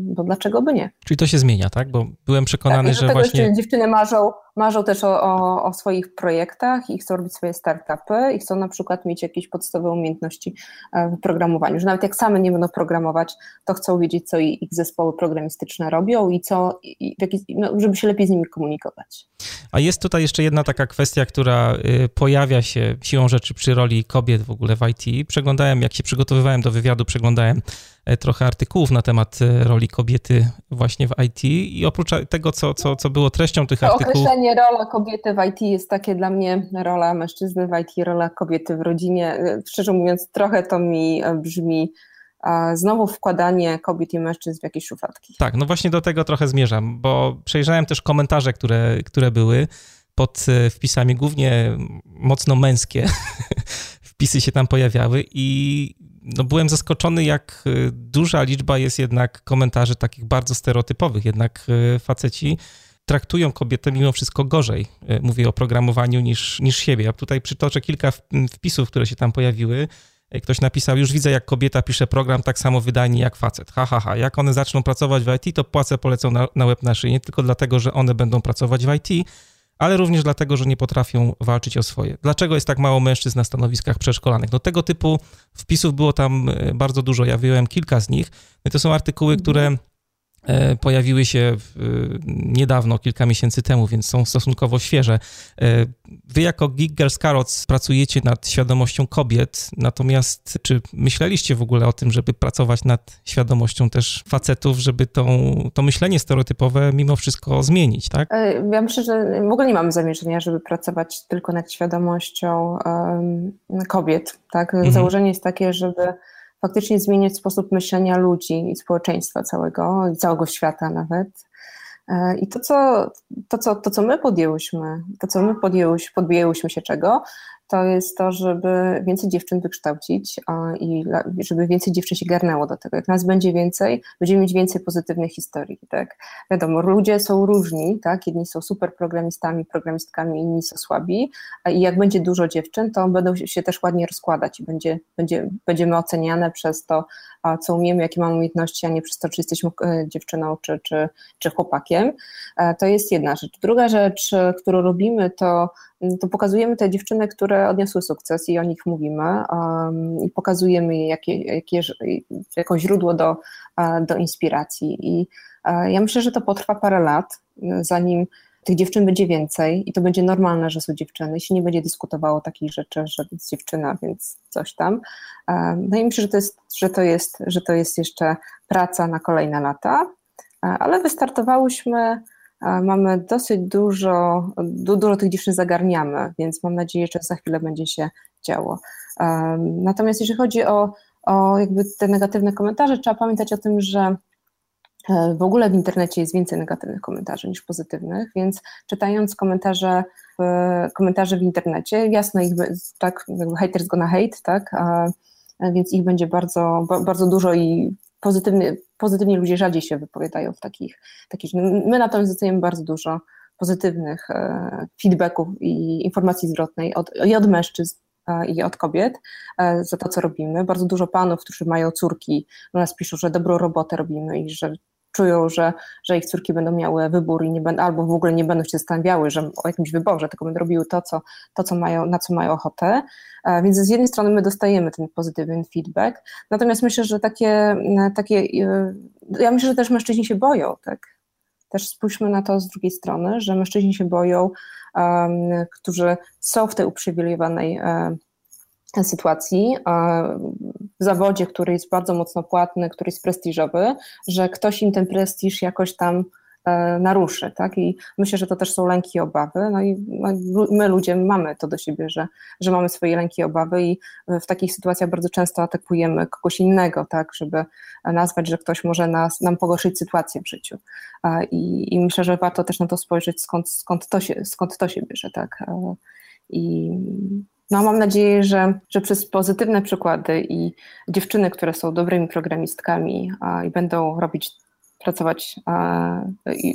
bo dlaczego by nie? Czyli to się zmienia, tak? Bo byłem przekonany, tak, że właśnie... dziewczyny marzą, marzą też o, o, o, swoich projektach i chcą robić swoje startupy i chcą na przykład mieć jakieś podstawowe umiejętności e, w programowaniu, że nawet jak same nie będą programować, to chcą wiedzieć, co ich zespoły programistyczne robią i co, i no, żeby się lepiej z nimi komunikować. A jest tutaj jeszcze jedna taka kwestia, która y, pojawia się siłą rzeczy przy roli kobiet w ogóle w IT. Przeglądałem, jak się przygotowywałem do wywiadu, przeglądałem e, trochę artykułów na temat e, roli kobiety właśnie w IT i oprócz tego, co, co, co było treścią tych to artykułów... Określenie rola kobiety w IT jest takie dla mnie rola mężczyzny w IT, rola kobiety w rodzinie. E, szczerze mówiąc, trochę to mi brzmi znowu wkładanie kobiet i mężczyzn w jakieś szufladki. Tak, no właśnie do tego trochę zmierzam, bo przejrzałem też komentarze, które, które były pod e, wpisami, głównie mocno męskie <laughs> wpisy się tam pojawiały i no byłem zaskoczony, jak e, duża liczba jest jednak komentarzy takich bardzo stereotypowych, jednak e, faceci traktują kobietę mimo wszystko gorzej, mówię o programowaniu, niż, niż siebie. Ja tutaj przytoczę kilka wpisów, które się tam pojawiły. Ktoś napisał, już widzę, jak kobieta pisze program tak samo wydajnie jak facet. Ha, ha, ha. Jak one zaczną pracować w IT, to płace polecą na, na łeb na szyję. Nie tylko dlatego, że one będą pracować w IT, ale również dlatego, że nie potrafią walczyć o swoje. Dlaczego jest tak mało mężczyzn na stanowiskach przeszkolanych? No tego typu wpisów było tam e, bardzo dużo. Ja wyjąłem kilka z nich. No to są artykuły, które E, pojawiły się niedawno, kilka miesięcy temu, więc są stosunkowo świeże. E, wy jako Geek Girls Carrots pracujecie nad świadomością kobiet, natomiast czy myśleliście w ogóle o tym, żeby pracować nad świadomością też facetów, żeby tą, to myślenie stereotypowe mimo wszystko zmienić, tak? E, ja myślę, że w ogóle nie mamy zamierzenia, żeby pracować tylko nad świadomością um, kobiet, tak? Mhm. Założenie jest takie, żeby faktycznie zmieniać sposób myślenia ludzi i społeczeństwa całego, całego świata nawet. E, I to co, to, co, to, co my podjęłyśmy, to, co my podjęłyśmy, podjęłyśmy się czego, to jest to, żeby więcej dziewczyn wykształcić i żeby więcej dziewczyn się garnęło do tego. Jak nas będzie więcej, będziemy mieć więcej pozytywnych historii, tak? Wiadomo, ludzie są różni, tak? Jedni są super programistami, programistkami, inni są słabi i jak będzie dużo dziewczyn, to będą się też ładnie rozkładać i będzie, będzie, będziemy oceniane przez to, co umiemy, jakie mamy umiejętności, a nie przez to, czy jesteśmy e, dziewczyną, czy, czy, czy chłopakiem. E, to jest jedna rzecz. Druga rzecz, którą robimy, to to pokazujemy te dziewczyny, które odniosły sukces i o nich mówimy um, i pokazujemy je jakie, jakie, jako źródło do, do inspiracji. I ja myślę, że to potrwa parę lat, zanim tych dziewczyn będzie więcej i to będzie normalne, że są dziewczyny się nie będzie dyskutowało takich rzeczy, że jest dziewczyna, więc coś tam. No i myślę, że to jest, że to jest, że to jest jeszcze praca na kolejne lata, ale wystartowałyśmy mamy dosyć dużo, dużo tych dziewczyn zagarniamy, więc mam nadzieję, że za chwilę będzie się działo. Natomiast jeżeli chodzi o, o jakby te negatywne komentarze, trzeba pamiętać o tym, że e, w ogóle w internecie jest więcej negatywnych komentarzy niż pozytywnych, więc czytając komentarze w, komentarze w internecie, jasno ich, tak, jakby haters gonna hate, tak, a, więc ich będzie bardzo, bardzo dużo i pozytywnie, pozytywnie ludzie rzadziej się wypowiadają w takich, takich my natomiast dostajemy bardzo dużo pozytywnych e, feedbacków i informacji zwrotnej od, i od mężczyzn, e, i od kobiet e, za to, co robimy. Bardzo dużo panów, którzy mają córki, do nas piszą, że dobrą robotę robimy i że czują, że, że ich córki będą miały wybór i nie będą, albo w ogóle nie będą się zastanawiały że, o jakimś wyborze, tylko będą robiły to, co, to co mają, na co mają ochotę. E, więc z jednej strony my dostajemy ten pozytywny feedback, natomiast myślę, że takie, e, takie e, ja myślę, że też mężczyźni się boją, tak? Też spójrzmy na to z drugiej strony, że mężczyźni się boją, um, którzy są w tej uprzywilejowanej um, sytuacji w zawodzie, który jest bardzo mocno płatny, który jest prestiżowy, że ktoś im ten prestiż jakoś tam e, naruszy, tak? I myślę, że to też są lęki i obawy. No i no, my ludzie mamy to do siebie, że, że mamy swoje lęki i obawy i w takich sytuacjach bardzo często atakujemy kogoś innego, tak, żeby nazwać, że ktoś może nas, nam pogorszyć sytuację w życiu. I, I myślę, że warto też na to spojrzeć, skąd, skąd, to, się, skąd to się bierze, tak. E, I no, mam nadzieję, że, że przez pozytywne przykłady i dziewczyny, które są dobrymi programistkami a, i będą robić, pracować a, i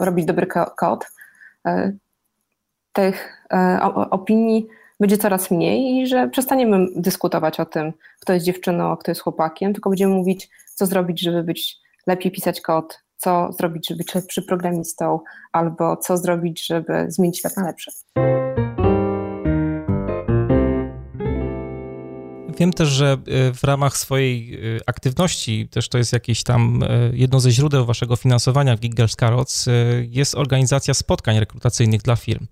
robić dobry kod, e, tych e, opinii będzie coraz mniej i że przestaniemy dyskutować o tym, kto jest dziewczyną, a kto jest chłopakiem, tylko będziemy mówić, co zrobić, żeby być lepiej pisać kod, co zrobić, żeby być lepszy programistą, albo co zrobić, żeby zmienić świat na lepszy. Wiem też, że e, w ramach swojej e, aktywności, też to jest jakieś tam e, jedno ze źródeł waszego finansowania w Giggles Carrots, jest organizacja spotkań rekrutacyjnych dla firm.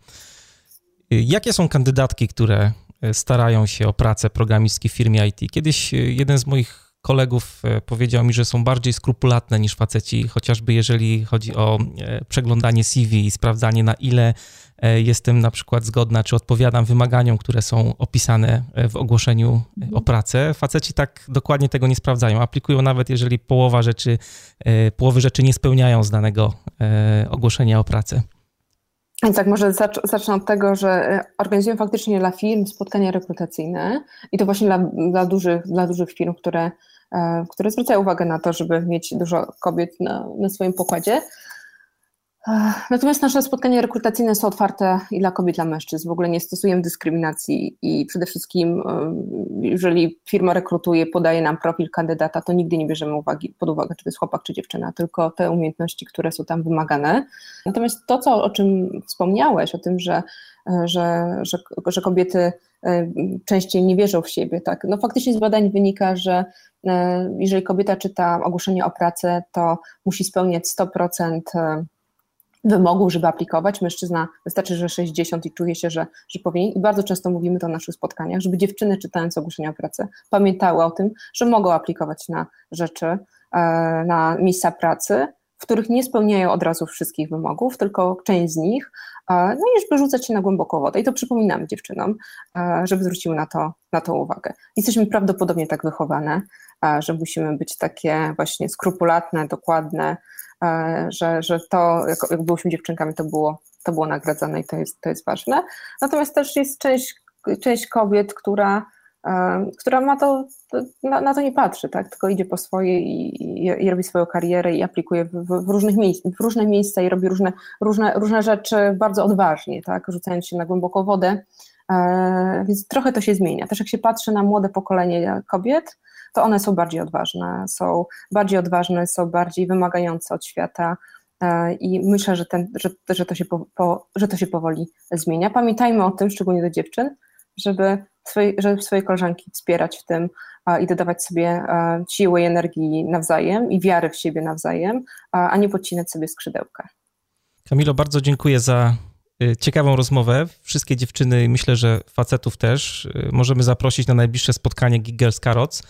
Jakie są kandydatki, które starają się o pracę programistki w firmie IT? Kiedyś jeden z moich kolegów powiedział mi, że są bardziej skrupulatne niż faceci, chociażby jeżeli chodzi o przeglądanie CV i sprawdzanie na ile jestem na przykład zgodna, czy odpowiadam wymaganiom, które są opisane e, w ogłoszeniu e, o pracę. Faceci tak dokładnie tego nie sprawdzają. Aplikują nawet, jeżeli połowa rzeczy, połowy rzeczy nie spełniają z danego ogłoszenia o pracę. Więc tak, może zacznę od tego, że organizujemy faktycznie dla firm spotkania rekrutacyjne i to właśnie dla, dla, dużych, dla dużych firm, które, które zwracają uwagę na to, żeby mieć dużo kobiet na, na swoim pokładzie. Natomiast nasze spotkania rekrutacyjne są otwarte i dla kobiet, i dla mężczyzn. W ogóle nie stosujemy dyskryminacji i przede wszystkim, jeżeli firma rekrutuje, podaje nam profil kandydata, to nigdy nie bierzemy uwagi, pod uwagę, czy to jest chłopak, czy dziewczyna, tylko te umiejętności, które są tam wymagane. Natomiast to, co, o czym wspomniałeś, o tym, że, że, że, że kobiety częściej nie wierzą w siebie, tak, no faktycznie z badań wynika, że jeżeli kobieta czyta ogłoszenie o pracę, to musi spełniać 100% wymogów, żeby aplikować. Mężczyzna wystarczy, że 60 i czuje się, że, że powinien. I bardzo często mówimy to na naszych spotkaniach, żeby dziewczyny czytając ogłoszenia o pracę pamiętały o tym, że mogą aplikować na rzeczy, e, na miejsca pracy, w których nie spełniają od razu wszystkich wymogów, tylko część z nich, e, no i żeby rzucać się na głęboką wodę. I to przypominamy dziewczynom, e, żeby zwróciły na to, na to uwagę. Jesteśmy prawdopodobnie tak wychowane, że musimy być takie właśnie skrupulatne, dokładne, że, że to, jak, jak byłyśmy dziewczynkami, to było, to było nagradzane i to jest, to jest ważne. Natomiast też jest część, część kobiet, która, e, która ma to, na, na, to nie patrzy, tak? tylko idzie po swoje i, i, i robi swoją karierę i aplikuje w, w, różnych miejsc, w różne miejsca i robi różne, różne, różne rzeczy bardzo odważnie, tak? rzucając się na głęboką wodę. E, więc trochę to się zmienia. Też jak się patrzy na młode pokolenie kobiet, to one są bardziej odważne, są bardziej odważne, są bardziej wymagające od świata e, i myślę, że, ten, że, że, to się po, po, że to się powoli zmienia. Pamiętajmy o tym, szczególnie do dziewczyn, żeby, swoje, żeby swoje koleżanki wspierać w tym i dodawać sobie e, siły i energii nawzajem i wiary w siebie nawzajem, a nie podcinać sobie skrzydełka. Kamilo, bardzo dziękuję za y, ciekawą rozmowę. Wszystkie dziewczyny, myślę, że facetów też, możemy zaprosić na najbliższe spotkanie Giggles Carrots.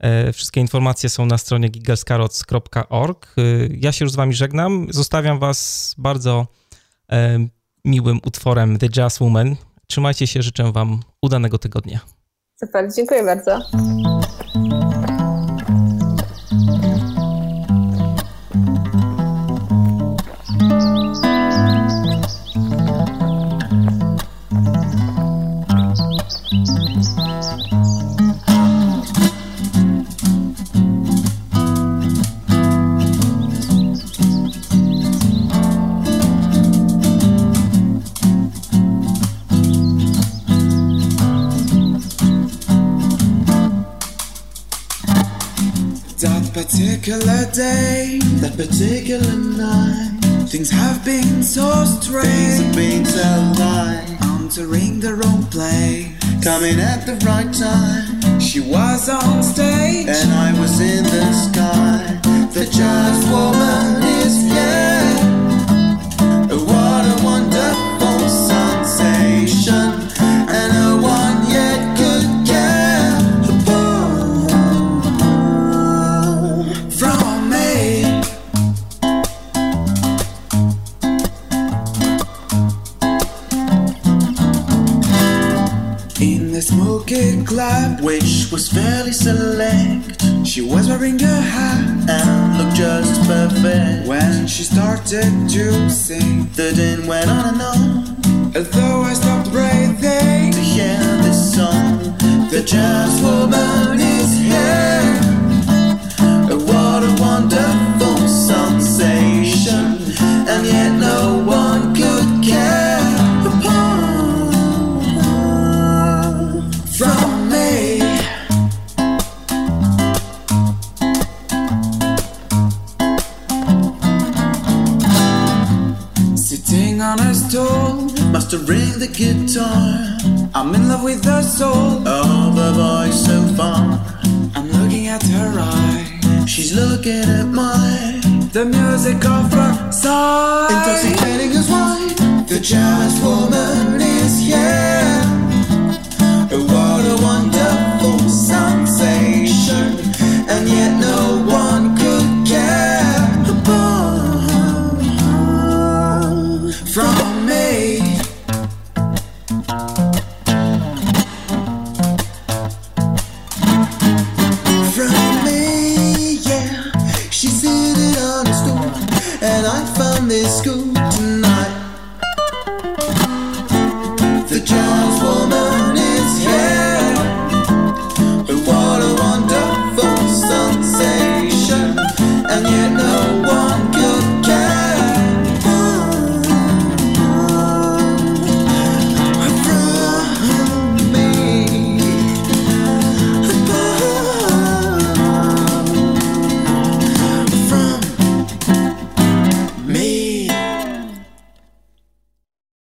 E, wszystkie informacje są na stronie gigascarots.org. E, ja się już z wami żegnam. Zostawiam was bardzo e, miłym utworem The Jazz Woman. Trzymajcie się, życzę wam udanego tygodnia. Super, dziękuję bardzo. Particular day, that particular night. Things have been so strange. Things have been so light. Entering the wrong place, coming at the right time. She was on stage, and I was in the sky. The jazz woman is which was fairly select. She was wearing a hat and looked just perfect. When she started to sing, the din went on and on. Although I stopped breathing to hear this song, the jazz woman is here. Mastering the guitar. I'm in love with the soul of the voice so far. I'm looking at her eye. She's looking at mine. The music of her side. Intoxicating as wine. The jazz woman is here. What a wonderful sensation. And yet no one